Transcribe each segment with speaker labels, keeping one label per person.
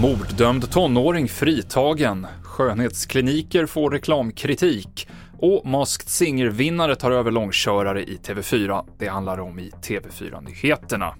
Speaker 1: Morddömd tonåring fritagen. Skönhetskliniker får reklamkritik. Och Masked Singer-vinnare tar över långkörare i TV4. Det handlar om i TV4-nyheterna.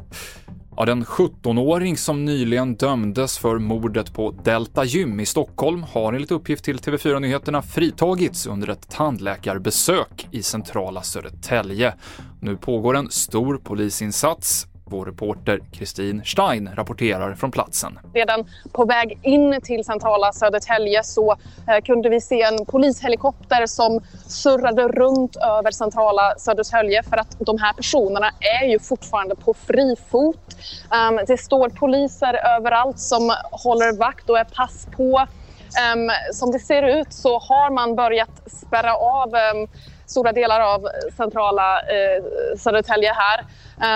Speaker 1: Ja, den 17-åring som nyligen dömdes för mordet på Delta Gym i Stockholm har enligt uppgift till TV4 Nyheterna fritagits under ett tandläkarbesök i centrala Södertälje. Nu pågår en stor polisinsats. Vår reporter Kristin Stein rapporterar från platsen.
Speaker 2: Redan på väg in till centrala Södertälje så eh, kunde vi se en polishelikopter som surrade runt över centrala Södertälje för att de här personerna är ju fortfarande på fri fot. Ehm, det står poliser överallt som håller vakt och är pass på. Ehm, som det ser ut så har man börjat spärra av ehm, stora delar av eh, centrala eh, Södertälje här.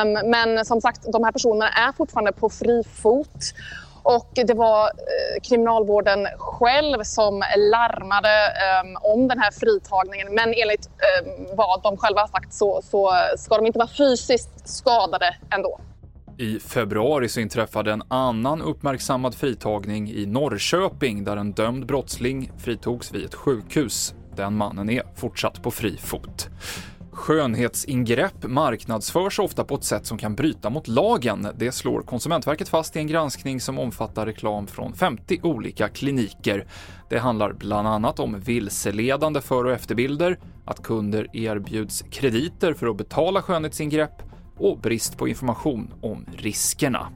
Speaker 2: Um, men som sagt, de här personerna är fortfarande på fri fot. Och det var eh, kriminalvården själv som larmade eh, om den här fritagningen. Men enligt eh, vad de själva har sagt så, så ska de inte vara fysiskt skadade ändå.
Speaker 1: I februari så inträffade en annan uppmärksammad fritagning i Norrköping där en dömd brottsling fritogs vid ett sjukhus. Den mannen är fortsatt på fri fot. Skönhetsingrepp marknadsförs ofta på ett sätt som kan bryta mot lagen. Det slår Konsumentverket fast i en granskning som omfattar reklam från 50 olika kliniker. Det handlar bland annat om vilseledande för och efterbilder, att kunder erbjuds krediter för att betala skönhetsingrepp och brist på information om riskerna.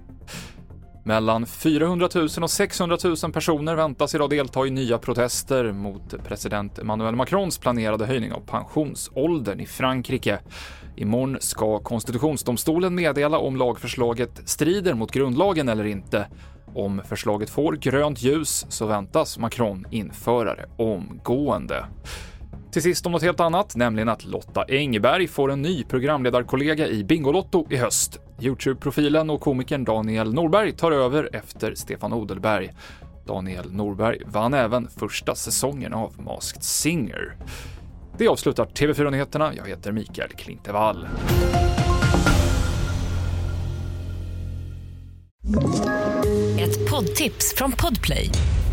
Speaker 1: Mellan 400 000 och 600 000 personer väntas idag delta i nya protester mot president Emmanuel Macrons planerade höjning av pensionsåldern i Frankrike. Imorgon ska konstitutionsdomstolen meddela om lagförslaget strider mot grundlagen eller inte. Om förslaget får grönt ljus så väntas Macron införa det omgående. Till sist om något helt annat, nämligen att Lotta Engberg får en ny programledarkollega i Bingolotto i höst. Youtube-profilen och komikern Daniel Norberg tar över efter Stefan Odelberg. Daniel Norberg vann även första säsongen av Masked Singer. Det avslutar TV4-nyheterna. Jag heter Mikael Klintevall.
Speaker 3: Ett poddtips från Podplay.